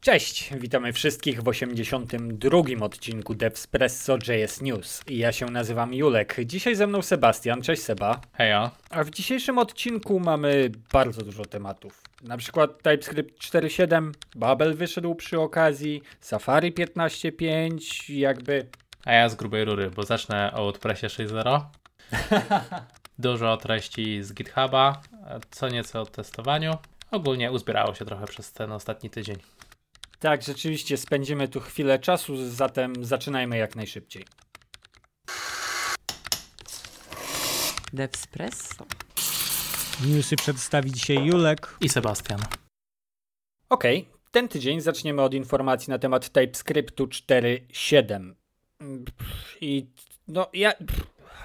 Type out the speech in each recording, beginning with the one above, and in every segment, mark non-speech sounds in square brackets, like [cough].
Cześć, witamy wszystkich w 82. odcinku Devspresso JS News. Ja się nazywam Julek. Dzisiaj ze mną Sebastian. Cześć Seba. Heja. A w dzisiejszym odcinku mamy bardzo dużo tematów. Na przykład TypeScript 4.7, Babel wyszedł przy okazji, Safari 15.5, jakby... A ja z grubej rury, bo zacznę o WordPressie 6.0. Dużo treści z GitHuba, co nieco o testowaniu. Ogólnie uzbierało się trochę przez ten ostatni tydzień. Tak, rzeczywiście spędzimy tu chwilę czasu, zatem zaczynajmy jak najszybciej. Devspresso. Newsy przedstawi dzisiaj Julek. I Sebastian. Okej, ten tydzień zaczniemy od informacji na temat TypeScriptu 4.7. I no ja,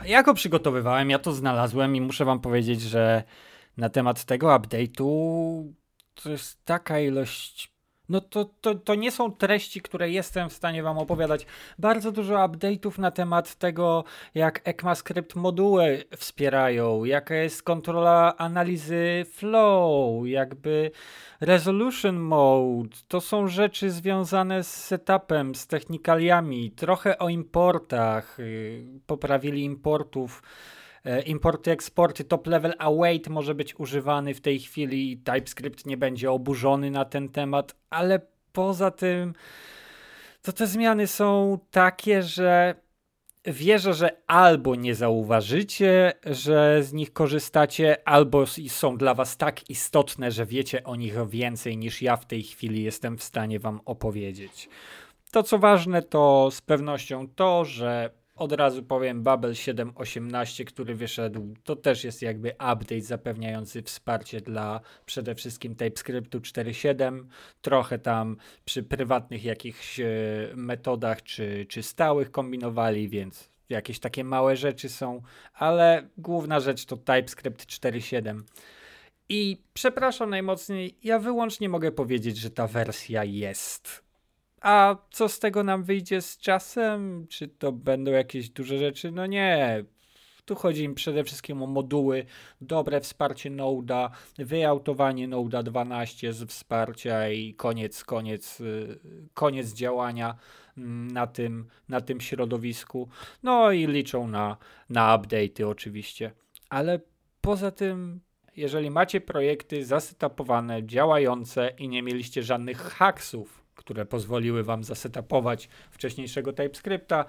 ja go przygotowywałem, ja to znalazłem i muszę wam powiedzieć, że na temat tego update'u to jest taka ilość no to, to, to nie są treści, które jestem w stanie Wam opowiadać. Bardzo dużo update'ów na temat tego, jak ECMAScript moduły wspierają, jaka jest kontrola analizy flow, jakby resolution mode. To są rzeczy związane z setupem, z technikaliami, trochę o importach. Y, poprawili importów importy, eksporty, top level await może być używany w tej chwili. TypeScript nie będzie oburzony na ten temat, ale poza tym to te zmiany są takie, że wierzę, że albo nie zauważycie, że z nich korzystacie, albo są dla Was tak istotne, że wiecie o nich więcej niż ja w tej chwili jestem w stanie Wam opowiedzieć. To co ważne, to z pewnością to, że od razu powiem, Babel 7.18, który wyszedł, to też jest jakby update zapewniający wsparcie dla przede wszystkim TypeScriptu 4.7. Trochę tam przy prywatnych jakichś e, metodach czy, czy stałych kombinowali, więc jakieś takie małe rzeczy są, ale główna rzecz to TypeScript 4.7. I przepraszam najmocniej, ja wyłącznie mogę powiedzieć, że ta wersja jest a co z tego nam wyjdzie z czasem? Czy to będą jakieś duże rzeczy? No nie. Tu chodzi im przede wszystkim o moduły, dobre wsparcie Node'a, wyautowanie Node'a 12 z wsparcia i koniec, koniec, y, koniec działania mm, na tym, na tym środowisku. No i liczą na, na update'y oczywiście. Ale poza tym, jeżeli macie projekty zasetapowane, działające i nie mieliście żadnych haksów, które pozwoliły wam zasetapować wcześniejszego TypeScripta,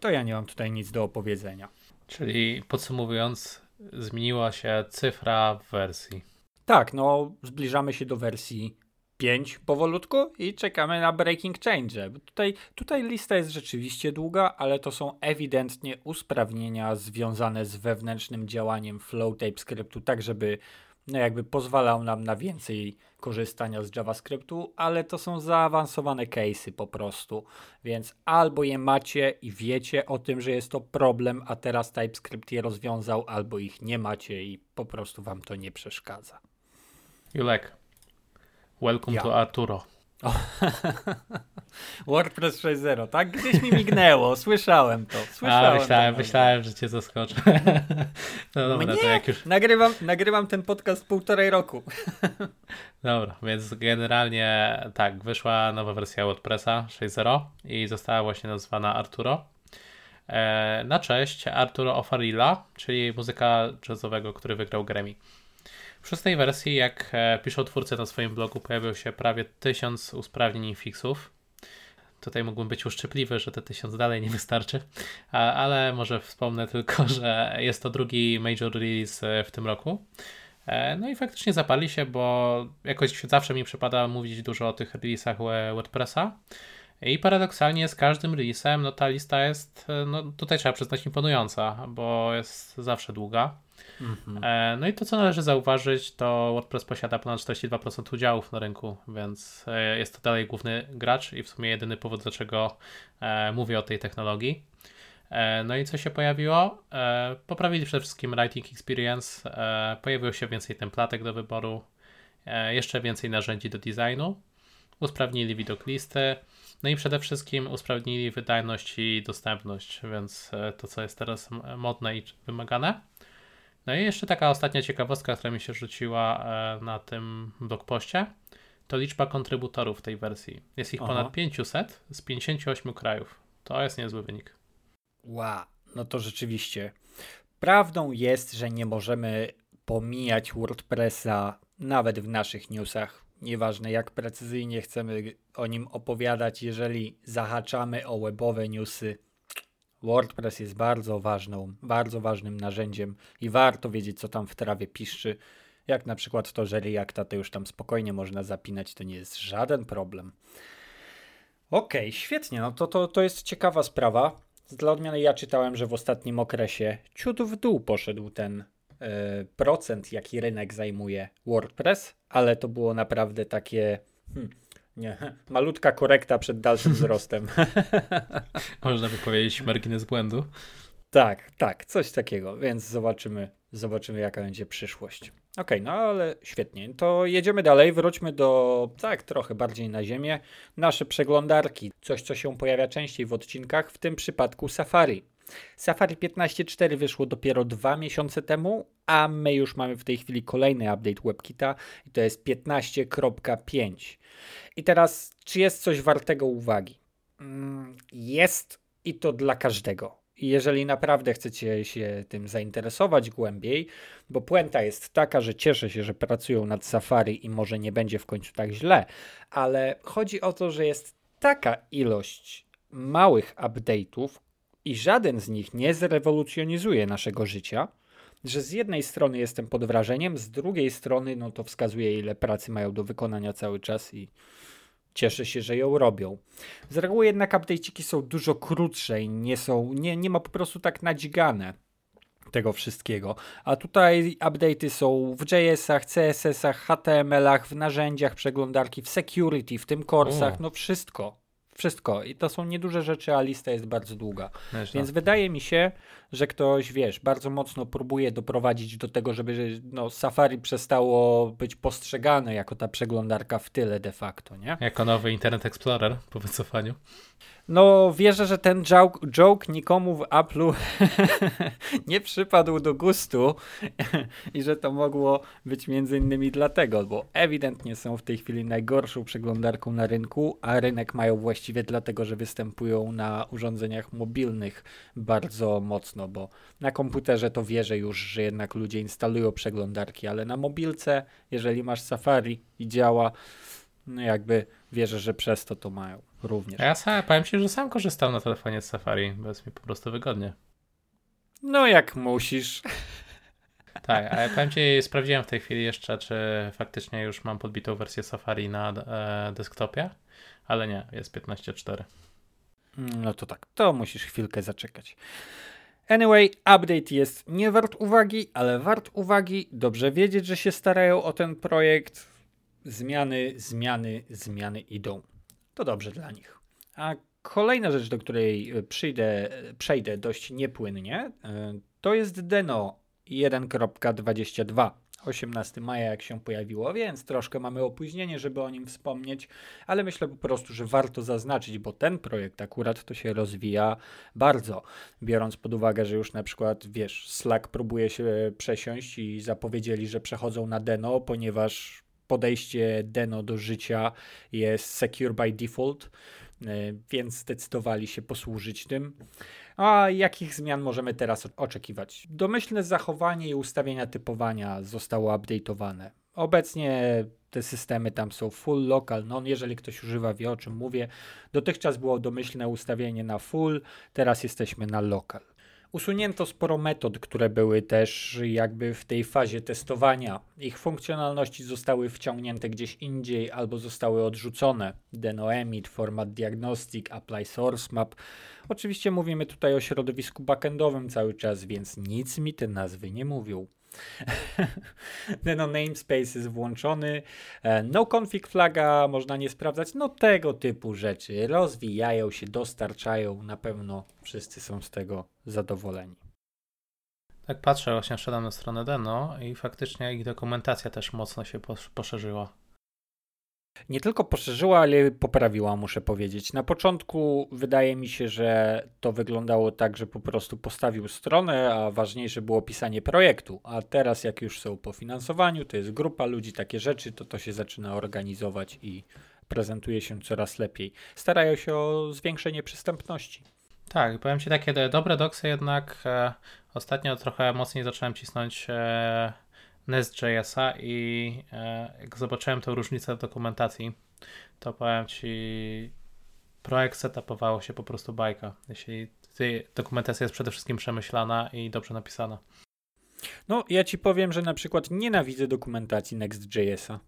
to ja nie mam tutaj nic do opowiedzenia. Czyli podsumowując, zmieniła się cyfra w wersji. Tak, no zbliżamy się do wersji 5 powolutku i czekamy na breaking change. Tutaj, tutaj lista jest rzeczywiście długa, ale to są ewidentnie usprawnienia związane z wewnętrznym działaniem flow TypeScriptu, tak żeby jakby pozwalał nam na więcej korzystania z JavaScriptu, ale to są zaawansowane case'y po prostu, więc albo je macie i wiecie o tym, że jest to problem, a teraz TypeScript je rozwiązał, albo ich nie macie i po prostu wam to nie przeszkadza. Julek, welcome ja. to Arturo. [laughs] WordPress 6.0, tak? Gdzieś mi mignęło, słyszałem to. Słyszałem A, myślałem, to myślałem, że cię zaskoczę. [laughs] No dobra, Mnie? to jak już... Nagrywam, nagrywam ten podcast półtorej roku. [laughs] Dobra, więc generalnie tak, wyszła nowa wersja WordPressa 6.0 i została właśnie nazwana Arturo. E, na cześć Arturo Ofarilla, czyli muzyka jazzowego, który wygrał Grammy. W szóstej wersji, jak e, piszą twórcy na swoim blogu, pojawiło się prawie tysiąc usprawnień i fixów. Tutaj mógłbym być uszczypliwy, że te tysiąc dalej nie wystarczy, ale może wspomnę tylko, [laughs] że jest to drugi major release e, w tym roku. E, no i faktycznie zapali się, bo jakoś zawsze mi przypada mówić dużo o tych releasach WordPressa. I paradoksalnie z każdym releasem no ta lista jest, no tutaj trzeba przyznać, imponująca, bo jest zawsze długa. Mhm. E, no i to, co należy zauważyć, to WordPress posiada ponad 42% udziałów na rynku, więc e, jest to dalej główny gracz i w sumie jedyny powód, dlaczego e, mówię o tej technologii. No i co się pojawiło? Poprawili przede wszystkim Writing Experience, pojawiło się więcej templatek do wyboru, jeszcze więcej narzędzi do designu, usprawnili widok listy, no i przede wszystkim usprawnili wydajność i dostępność, więc to, co jest teraz modne i wymagane. No i jeszcze taka ostatnia ciekawostka, która mi się rzuciła e, na tym blogpoście, to liczba kontrybutorów tej wersji. Jest ich Aha. ponad 500 z 58 krajów. To jest niezły wynik. Ła, no to rzeczywiście. Prawdą jest, że nie możemy pomijać WordPressa nawet w naszych newsach. Nieważne jak precyzyjnie chcemy o nim opowiadać, jeżeli zahaczamy o webowe newsy. WordPress jest bardzo ważną, bardzo ważnym narzędziem i warto wiedzieć, co tam w trawie piszczy. Jak na przykład to, że Reacta to już tam spokojnie można zapinać, to nie jest żaden problem. Okej, świetnie, no to, to, to jest ciekawa sprawa. Dla odmiany ja czytałem, że w ostatnim okresie ciut w dół poszedł ten procent, jaki rynek zajmuje WordPress, ale to było naprawdę takie hmm, nie, [laughs] malutka korekta przed dalszym [laughs] wzrostem. [laughs] Można by powiedzieć margines błędu. tak, tak, coś takiego, więc zobaczymy, zobaczymy jaka będzie przyszłość. Okej, no ale świetnie. To jedziemy dalej, wróćmy do, tak, trochę bardziej na ziemię. Nasze przeglądarki, coś co się pojawia częściej w odcinkach, w tym przypadku Safari. Safari 15.4 wyszło dopiero dwa miesiące temu, a my już mamy w tej chwili kolejny update WebKita i to jest 15.5. I teraz, czy jest coś wartego uwagi? Mm, Jest i to dla każdego. Jeżeli naprawdę chcecie się tym zainteresować głębiej, bo puenta jest taka, że cieszę się, że pracują nad Safari i może nie będzie w końcu tak źle, ale chodzi o to, że jest taka ilość małych update'ów i żaden z nich nie zrewolucjonizuje naszego życia, że z jednej strony jestem pod wrażeniem, z drugiej strony no to wskazuje ile pracy mają do wykonania cały czas i cieszę się, że ją robią. Z reguły jednak update'iki są dużo krótsze i nie są, nie, nie ma po prostu tak nadzigane tego wszystkiego. A tutaj update'y są w JS-ach, CSS-ach, HTML-ach, w narzędziach przeglądarki, w security, w tym corsach, O. no wszystko. Wszystko. I to są nieduże rzeczy, a lista jest bardzo długa. Więc wydaje mi się, że ktoś, wiesz, bardzo mocno próbuje doprowadzić do tego, żeby no, Safari przestało być postrzegane jako ta przeglądarka w tyle de facto, nie? Jako nowy Internet Explorer po wycofaniu. No, wierzę, że ten joke, joke nikomu w Apple'u [laughs] nie przypadł do gustu [laughs] i że to mogło być między innymi dlatego, bo ewidentnie są w tej chwili najgorszą przeglądarką na rynku, a rynek mają właściwie dlatego, że występują na urządzeniach mobilnych bardzo mocno, bo na komputerze to wierzę już, że jednak ludzie instalują przeglądarki, ale na mobilce, jeżeli masz Safari i działa, jakby wierzę, że przez to to mają również. A ja sam, powiem ci, że sam korzystam na telefonie z Safari, bo jest mi po prostu wygodnie. No jak musisz. [laughs] Tak, a ja powiem ci, sprawdziłem w tej chwili jeszcze, czy faktycznie już mam podbitą wersję Safari na e, desktopie, ale nie, jest 15.4. No to tak, to musisz chwilkę zaczekać. Anyway, update jest nie wart uwagi, ale wart uwagi. Dobrze wiedzieć, że się starają o ten projekt. Zmiany, zmiany, zmiany idą. To dobrze dla nich. A kolejna rzecz, do której e, przyjdę, przejdę dość niepłynnie, e, to jest Deno 1.22. 18 maja, jak się pojawiło, więc troszkę mamy opóźnienie, żeby o nim wspomnieć, ale myślę po prostu, że warto zaznaczyć, bo ten projekt akurat to się rozwija bardzo, biorąc pod uwagę, że już na przykład, wiesz, Slack próbuje się przesiąść i zapowiedzieli, że przechodzą na Deno, ponieważ podejście Deno do życia jest secure by default, e, więc zdecydowali się posłużyć tym. A jakich zmian możemy teraz oczekiwać? Domyślne zachowanie i ustawienia typowania zostało update'owane. Obecnie te systemy tam są full local non, jeżeli ktoś używa wie o czym mówię. Dotychczas było domyślne ustawienie na full, teraz jesteśmy na local. Usunięto sporo metod, które były też jakby w tej fazie testowania. Ich funkcjonalności zostały wciągnięte gdzieś indziej albo zostały odrzucone. Denoemit, Format Diagnostic, Apply Source Map. Oczywiście mówimy tutaj o środowisku backendowym cały czas, więc nic mi te nazwy nie mówią. [laughs] Deno namespace jest włączony, e, no config flaga można nie sprawdzać, no tego typu rzeczy rozwijają się, dostarczają, na pewno wszyscy są z tego zadowoleni. Tak patrzę, właśnie wszedłem na stronę Deno i faktycznie ich dokumentacja też mocno się posz- poszerzyła. Nie tylko poszerzyła, ale poprawiła, muszę powiedzieć. Na początku wydaje mi się, że to wyglądało tak, że po prostu postawił stronę, a ważniejsze było pisanie projektu. A teraz, jak już są po finansowaniu, to jest grupa ludzi, takie rzeczy, to to się zaczyna organizować i prezentuje się coraz lepiej. Starają się o zwiększenie przystępności. Tak, powiem Ci takie dobre doksy, jednak e, ostatnio trochę mocniej zacząłem cisnąć e, Nest.jsa i e, jak zobaczyłem tę różnicę w dokumentacji, to powiem Ci, projekt setupowało się po prostu bajka. Jeśli dokumentacja jest przede wszystkim przemyślana i dobrze napisana. No, ja Ci powiem, że na przykład nienawidzę dokumentacji Next.jsa.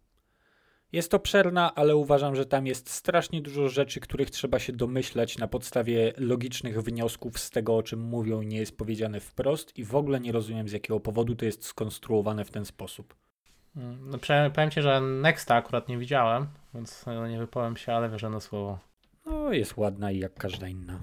Jest to przerna, ale uważam, że tam jest strasznie dużo rzeczy, których trzeba się domyślać na podstawie logicznych wniosków z tego, o czym mówią, nie jest powiedziane wprost i w ogóle nie rozumiem, z jakiego powodu to jest skonstruowane w ten sposób. Mm, no, powiem ci, że Nexta akurat nie widziałem, więc nie wypowiem się, ale wierzę na słowo. No, jest ładna i jak każda inna.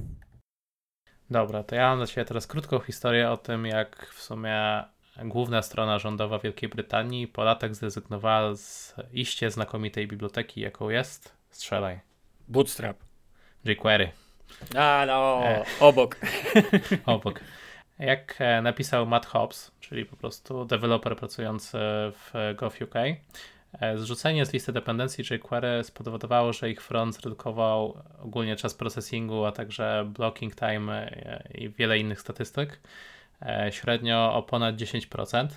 Dobra, to ja mam dla Ciebie teraz krótką historię o tym, jak w sumie główna strona rządowa Wielkiej Brytanii po latach zrezygnowała z iście znakomitej biblioteki, jaką jest. Strzelaj. Bootstrap. jQuery. A, no, e. obok. [laughs] obok. Jak e, napisał Matt Hobbs, czyli po prostu deweloper pracujący w GovUK, e, zrzucenie z listy dependencji jQuery spowodowało, że ich front zredukował ogólnie czas processingu, a także blocking time i wiele innych statystyk. E, średnio o ponad 10%,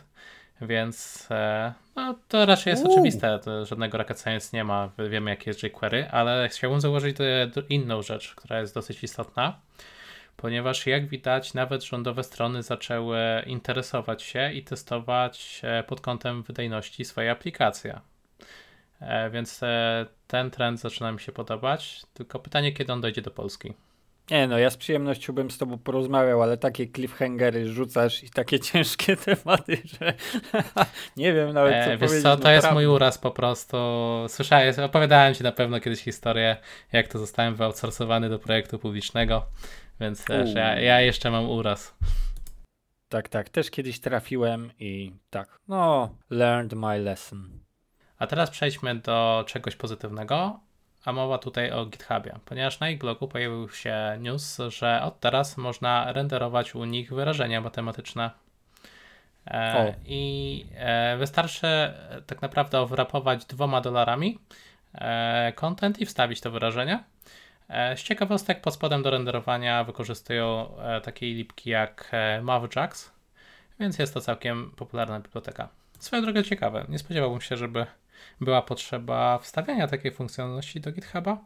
więc e, no, to raczej jest oczywiste, to żadnego rocket science nie ma, wiemy jakie jest jQuery, ale chciałbym zauważyć inną rzecz, która jest dosyć istotna, ponieważ jak widać nawet rządowe strony zaczęły interesować się i testować e, pod kątem wydajności swoje aplikacje. Więc ten trend zaczyna mi się podobać, tylko pytanie kiedy on dojdzie do Polski. Nie no, ja z przyjemnością bym z tobą porozmawiał, ale takie cliffhangery rzucasz i takie [laughs] ciężkie tematy, że [laughs] nie wiem nawet co e, wiesz powiedzieć. Co, to jest mój uraz po prostu. Słyszałem, opowiadałem ci na pewno kiedyś historię, jak to zostałem wyoutsourcowany do projektu publicznego, więc też ja, ja jeszcze mam uraz. Tak, tak, też kiedyś trafiłem i tak, no, learned my lesson. A teraz przejdźmy do czegoś pozytywnego, a mowa tutaj o GitHubie, ponieważ na ich blogu pojawił się news, że od teraz można renderować u nich wyrażenia matematyczne. E, I e, wystarczy e, tak naprawdę wrapować dwoma dolarami e, content i wstawić to wyrażenie. E, z ciekawostek pod spodem do renderowania wykorzystują e, takie lipki jak MavJax, więc jest to całkiem popularna biblioteka. Swoją drogą ciekawe. Nie spodziewałbym się, żeby była potrzeba wstawiania takiej funkcjonalności do GitHuba.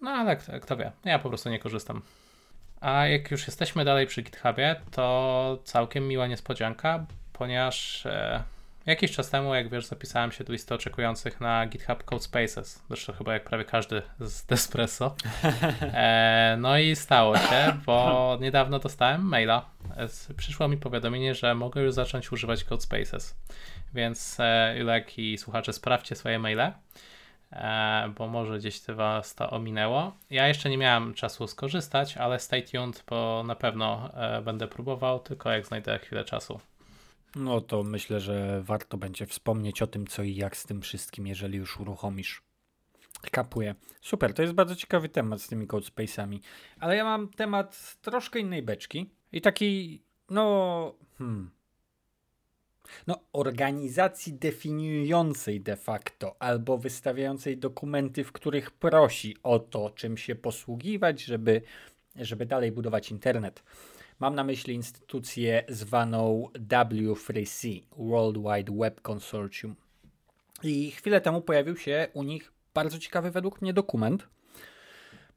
No ale kto wie, ja po prostu nie korzystam. A jak już jesteśmy dalej przy GitHubie, to całkiem miła niespodzianka, ponieważ e, jakiś czas temu, jak wiesz, zapisałem się do listy oczekujących na GitHub Code Spaces. Zresztą chyba jak prawie każdy z Despresso. E, no i stało się, bo niedawno dostałem maila. E, przyszło mi powiadomienie, że mogę już zacząć używać Code Spaces. Więc Julek i słuchacze, sprawdźcie swoje maile, e, bo może gdzieś Was to ominęło. Ja jeszcze nie miałem czasu skorzystać, ale stay tuned, bo na pewno e, będę próbował, tylko jak znajdę chwilę czasu. No to myślę, że warto będzie wspomnieć o tym, co i jak z tym wszystkim, jeżeli już uruchomisz. Kapuję. Super, to jest bardzo ciekawy temat z tymi codespace'ami. Ale ja mam temat troszkę innej beczki i taki, no, hmm, no, organizacji definiującej de facto albo wystawiającej dokumenty, w których prosi o to, czym się posługiwać, żeby, żeby dalej budować internet. Mam na myśli instytucję zwaną W3C, World Wide Web Consortium. I chwilę temu pojawił się u nich bardzo ciekawy według mnie dokument.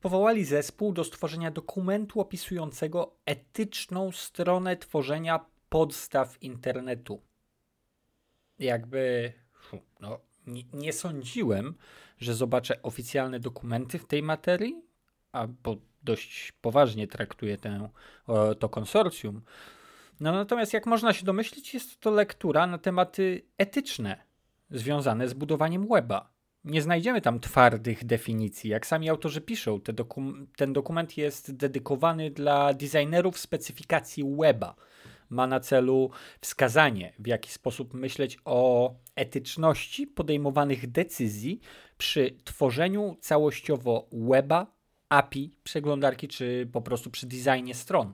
Powołali zespół do stworzenia dokumentu opisującego etyczną stronę tworzenia podstaw internetu jakby no, nie, nie sądziłem, że zobaczę oficjalne dokumenty w tej materii, a bo dość poważnie traktuję tę, to konsorcjum. No natomiast jak można się domyślić, jest to lektura na tematy etyczne związane z budowaniem weba. Nie znajdziemy tam twardych definicji. Jak sami autorzy piszą, te dokum ten dokument jest dedykowany dla designerów specyfikacji weba ma na celu wskazanie, w jaki sposób myśleć o etyczności podejmowanych decyzji przy tworzeniu całościowo weba, API, przeglądarki, czy po prostu przy designie stron.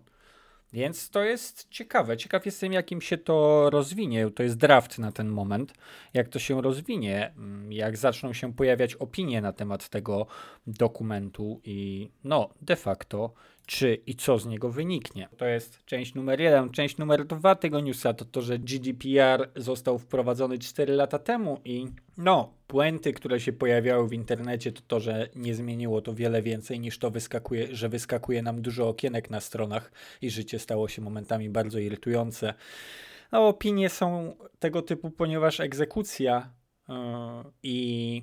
Więc to jest ciekawe. Ciekaw jestem, jakim się to rozwinie. To jest draft na ten moment. Jak to się rozwinie, mm, jak zaczną się pojawiać opinie na temat tego dokumentu i no, de facto, czy i co z niego wyniknie. To jest część numer jeden. Część numer dwa tego newsa to to, że GDPR został wprowadzony 4 lata temu i no, puenty, które się pojawiały w internecie, to to, że nie zmieniło to wiele więcej niż to wyskakuje, że wyskakuje nam dużo okienek na stronach i życie stało się momentami bardzo irytujące. No, opinie są tego typu, ponieważ egzekucja yy, i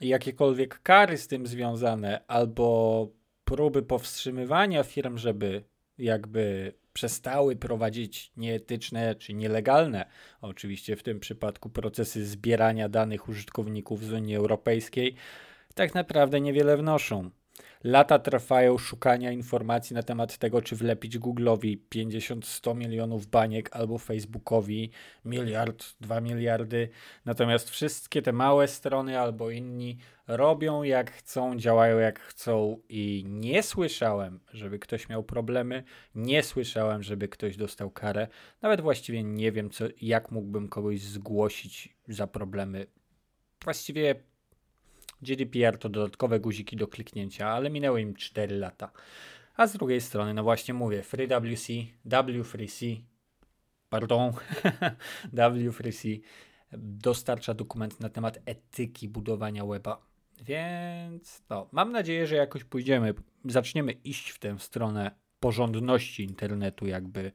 jakiekolwiek kary z tym związane, albo próby powstrzymywania firm, żeby jakby przestały prowadzić nieetyczne czy nielegalne, oczywiście w tym przypadku procesy zbierania danych użytkowników z Unii Europejskiej, tak naprawdę niewiele wnoszą. Lata trwają szukania informacji na temat tego, czy wlepić Google'owi 50-100 milionów baniek albo Facebookowi miliard, 2 miliardy. Natomiast wszystkie te małe strony albo inni robią jak chcą, działają jak chcą i nie słyszałem, żeby ktoś miał problemy, nie słyszałem, żeby ktoś dostał karę. Nawet właściwie nie wiem, co, jak mógłbym kogoś zgłosić za problemy. Właściwie GDPR to dodatkowe guziki do kliknięcia, ale minęły im 4 lata. A z drugiej strony, no właśnie mówię, FreeWC, W3C, pardon, [laughs] W3C dostarcza dokument na temat etyki budowania weba. Więc no, mam nadzieję, że jakoś pójdziemy, zaczniemy iść w tę stronę porządności internetu, jakby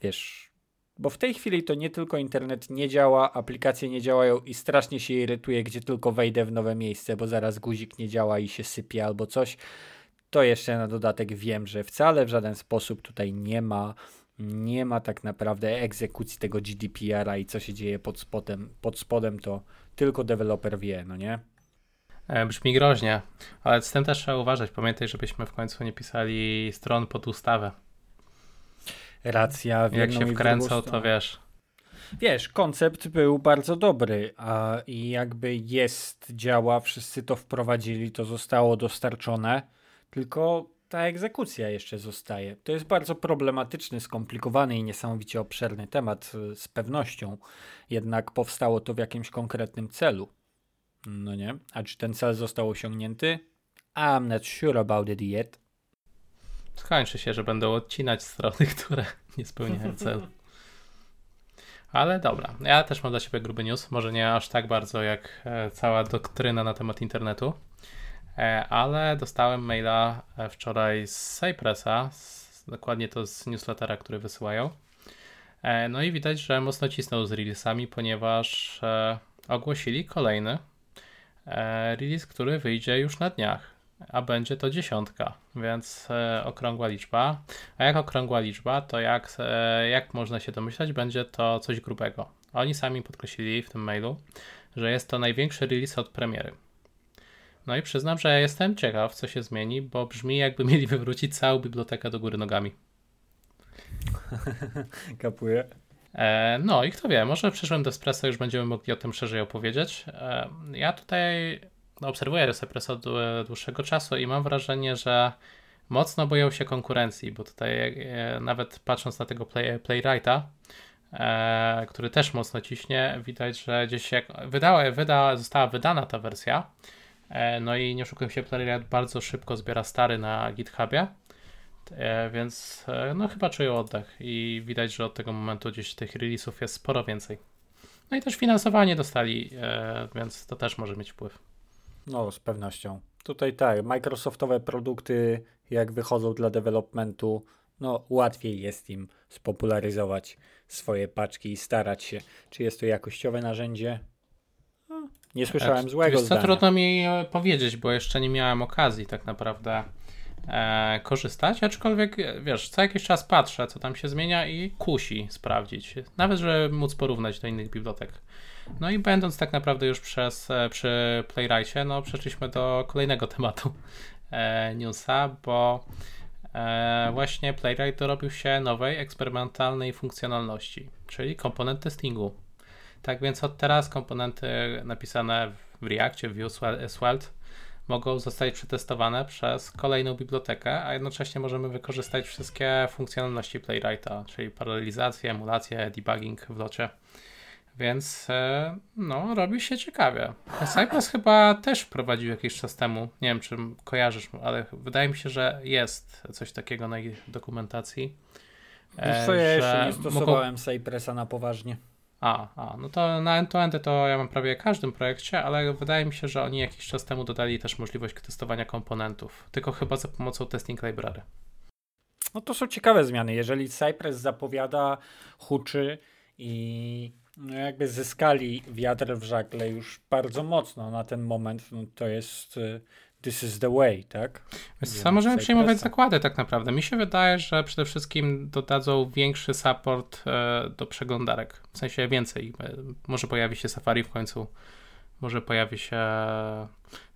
wiesz, bo w tej chwili to nie tylko internet nie działa, aplikacje nie działają i strasznie się irytuje, gdzie tylko wejdę w nowe miejsce, bo zaraz guzik nie działa i się sypie albo coś. To jeszcze na dodatek wiem, że wcale w żaden sposób tutaj nie ma nie ma tak naprawdę egzekucji tego GDPR-a i co się dzieje pod spodem, pod spodem to tylko deweloper wie, no nie? E, brzmi groźnie, ale z tym też trzeba uważać. Pamiętaj, żebyśmy w końcu nie pisali stron pod ustawę. Racja. W Jak się wkręcał, to wiesz. Wiesz, koncept był bardzo dobry, a i jakby jest, działa, wszyscy to wprowadzili, to zostało dostarczone, tylko ta egzekucja jeszcze zostaje. To jest bardzo problematyczny, skomplikowany i niesamowicie obszerny temat z pewnością, jednak powstało to w jakimś konkretnym celu. No nie? A czy ten cel został osiągnięty? I'm not sure about it yet. Skończy się, że będą odcinać strony, [laughs] które nie spełniają celu. Ale dobra, ja też mam dla siebie gruby news, może nie aż tak bardzo jak e, cała doktryna na temat internetu, e, ale dostałem maila e, wczoraj z Cypressa, dokładnie to z newslettera, który wysyłają. No i widać, że mocno cisnął z releasami, ponieważ ogłosili kolejny release, który wyjdzie już na dniach a będzie to dziesiątka, więc e, okrągła liczba. A jak okrągła liczba, to jak, e, jak można się domyślać, będzie to coś grubego. Oni sami podkreślili w tym mailu, że jest to największy release od premiery. No i przyznam, że jestem ciekaw, co się zmieni, bo brzmi jakby mieli [laughs] wywrócić całą bibliotekę do góry nogami. [laughs] Kapuję. E, no i kto wie, może w przyszłym Despresso już będziemy mogli o tym szerzej opowiedzieć. E, ja tutaj obserwuję Espresso od dłuższego czasu i mam wrażenie, że mocno boją się konkurencji, bo tutaj e, nawet patrząc na tego play, playwrighta, e, który też mocno ciśnie, widać, że gdzieś jak wydała, wyda, została wydana ta wersja, e, no i nie oszukuję się, playwright bardzo szybko zbiera stary na GitHubie, e, więc e, no chyba czują oddech i widać, że od tego momentu gdzieś tych releasów jest sporo więcej. No i też finansowanie dostali, e, więc to też może mieć wpływ. No, z pewnością. Tutaj tak, Microsoftowe produkty, jak wychodzą dla developmentu, no łatwiej jest im spopularyzować swoje paczki i starać się. Czy jest to jakościowe narzędzie? No, nie słyszałem tak, złego zdania. To trudno mi e, powiedzieć, bo jeszcze nie miałem okazji tak naprawdę e, korzystać, aczkolwiek e, wiesz, co jakiś czas patrzę, co tam się zmienia i kusi sprawdzić. Nawet, żeby móc porównać do innych bibliotek. No i będąc tak naprawdę już przez, e, przy Playwrightie, no przeszliśmy do kolejnego [laughs] tematu e, newsa, bo e, właśnie Playwright dorobił się nowej, eksperymentalnej funkcjonalności, czyli komponent testingu. Tak więc od teraz komponenty napisane w Reactie, w Vue, Svelte mogą zostać przetestowane przez kolejną bibliotekę, a jednocześnie możemy wykorzystać wszystkie funkcjonalności Playwrighta, czyli paralelizację, emulację, debugging w locie. Więc e, no, robi się ciekawie. Cypress chyba też prowadził jakiś czas temu. Nie wiem, czy kojarzysz, ale wydaje mi się, że jest coś takiego na ich dokumentacji. Wiesz co, ja jeszcze nie stosowałem mogą... Cypressa na poważnie. A, a, no to na end-to-end to ja mam prawie w każdym projekcie, ale wydaje mi się, że oni jakiś czas temu dodali też możliwość testowania komponentów, tylko chyba za pomocą testing library. No to są ciekawe zmiany. Jeżeli Cypress zapowiada, huczy i no jakby zyskali wiatr w żagle już bardzo mocno na ten moment, no to jest y, this is the way, tak? Co, możemy przejmować zakłady tak naprawdę. Mi się wydaje, że przede wszystkim dodadzą większy support e, do przeglądarek. W sensie więcej. E, może pojawi się Safari w końcu. Może pojawi się.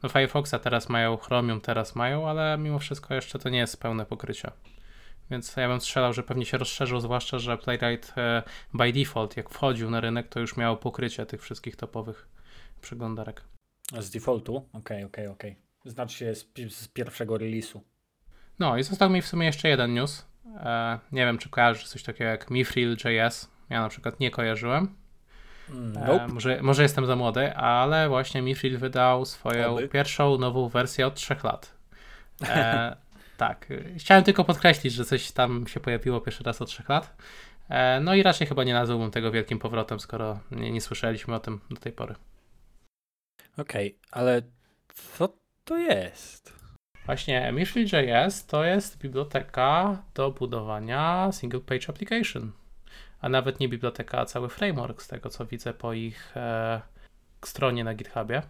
No Firefoxa teraz mają, Chromium teraz mają, ale mimo wszystko jeszcze to nie jest pełne pokrycie. Więc ja bym strzelał, że pewnie się rozszerzył, zwłaszcza, że Playwright e, by default, jak wchodził na rynek, to już miał pokrycie tych wszystkich topowych przeglądarek. Z defaultu? Okej, okay, okej, okay, okej. Okay. Znaczy się z, z pierwszego release'u. No i został mi w sumie jeszcze jeden news. E, nie wiem, czy kojarzysz coś takiego jak Mifril.js. Ja na przykład nie kojarzyłem. E, nope. E, może, może jestem za młody, ale właśnie Mifril wydał swoją Oby. pierwszą nową wersję od trzech lat. E, [laughs] tak. Chciałem tylko podkreślić, że coś tam się pojawiło pierwszy raz od trzech lat. E, no i raczej chyba nie nazwałbym tego wielkim powrotem, skoro nie, nie słyszeliśmy o tym do tej pory. Okej, okay, ale co to jest? Właśnie Mishli.js to jest biblioteka do budowania single page application. A nawet nie biblioteka, a cały framework z tego co widzę po ich e, stronie na GitHubie.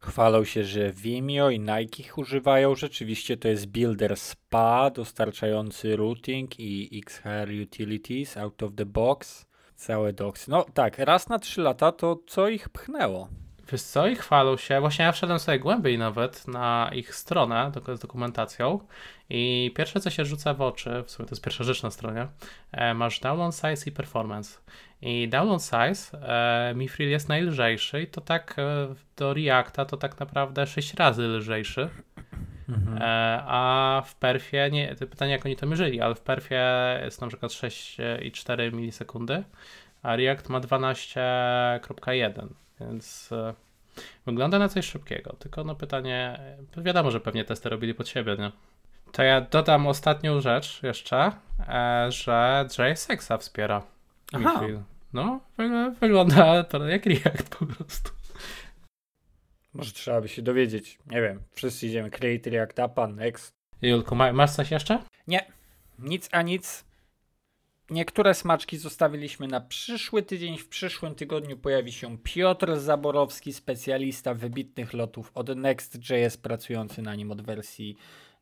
Chwalą się, że Vimeo i Nike ich używają. Rzeczywiście to jest Builder SPA dostarczający routing i XHR Utilities out of the box. Całe docs. No tak, raz na 3 lata to co ich pchnęło? Wiesz co, i chwalą się. Właśnie ja wszedłem sobie głębiej nawet na ich stronę z dokumentacją i pierwsze co się rzuca w oczy, w sumie to jest pierwsza rzecz na stronie, e, masz download size i performance. I download size e, Mifril jest najlżejszy i to tak e, do Reacta to tak naprawdę 6 razy lżejszy. Mhm. E, a w perfie, nie, pytanie jak oni to mierzyli, ale w perfie jest na przykład 6,4 milisekundy, a React ma 12,1 więc e, wygląda na coś szybkiego. Tylko no pytanie, wiadomo, że pewnie testy robili pod siebie, nie? To ja dodam ostatnią rzecz jeszcze, e, że JSX-a wspiera. Aha. No, wygląda to jak React po prostu. Może trzeba by się dowiedzieć. Nie wiem, wszyscy idziemy Create React Appa, Next. Julku, masz coś jeszcze? Nie, nic a nic. Niektóre smaczki zostawiliśmy na przyszły tydzień. W przyszłym tygodniu pojawi się Piotr Zaborowski, specjalista wybitnych lotów od Next.js, pracujący na nim od wersji,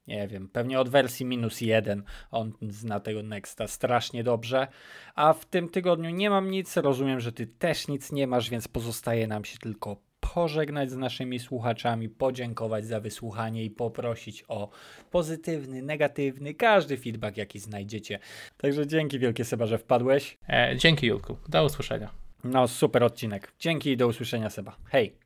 nie wiem, pewnie od wersji minus jeden. On zna tego Nexta strasznie dobrze. A w tym tygodniu nie mam nic. Rozumiem, że ty też nic nie masz, więc pozostaje nam się tylko pożegnać z naszymi słuchaczami, podziękować za wysłuchanie i poprosić o pozytywny, negatywny, każdy feedback, jaki znajdziecie. Także dzięki wielkie Seba, że wpadłeś. E, dzięki Julku. Do usłyszenia. No, super odcinek. Dzięki i do usłyszenia Seba. Hej.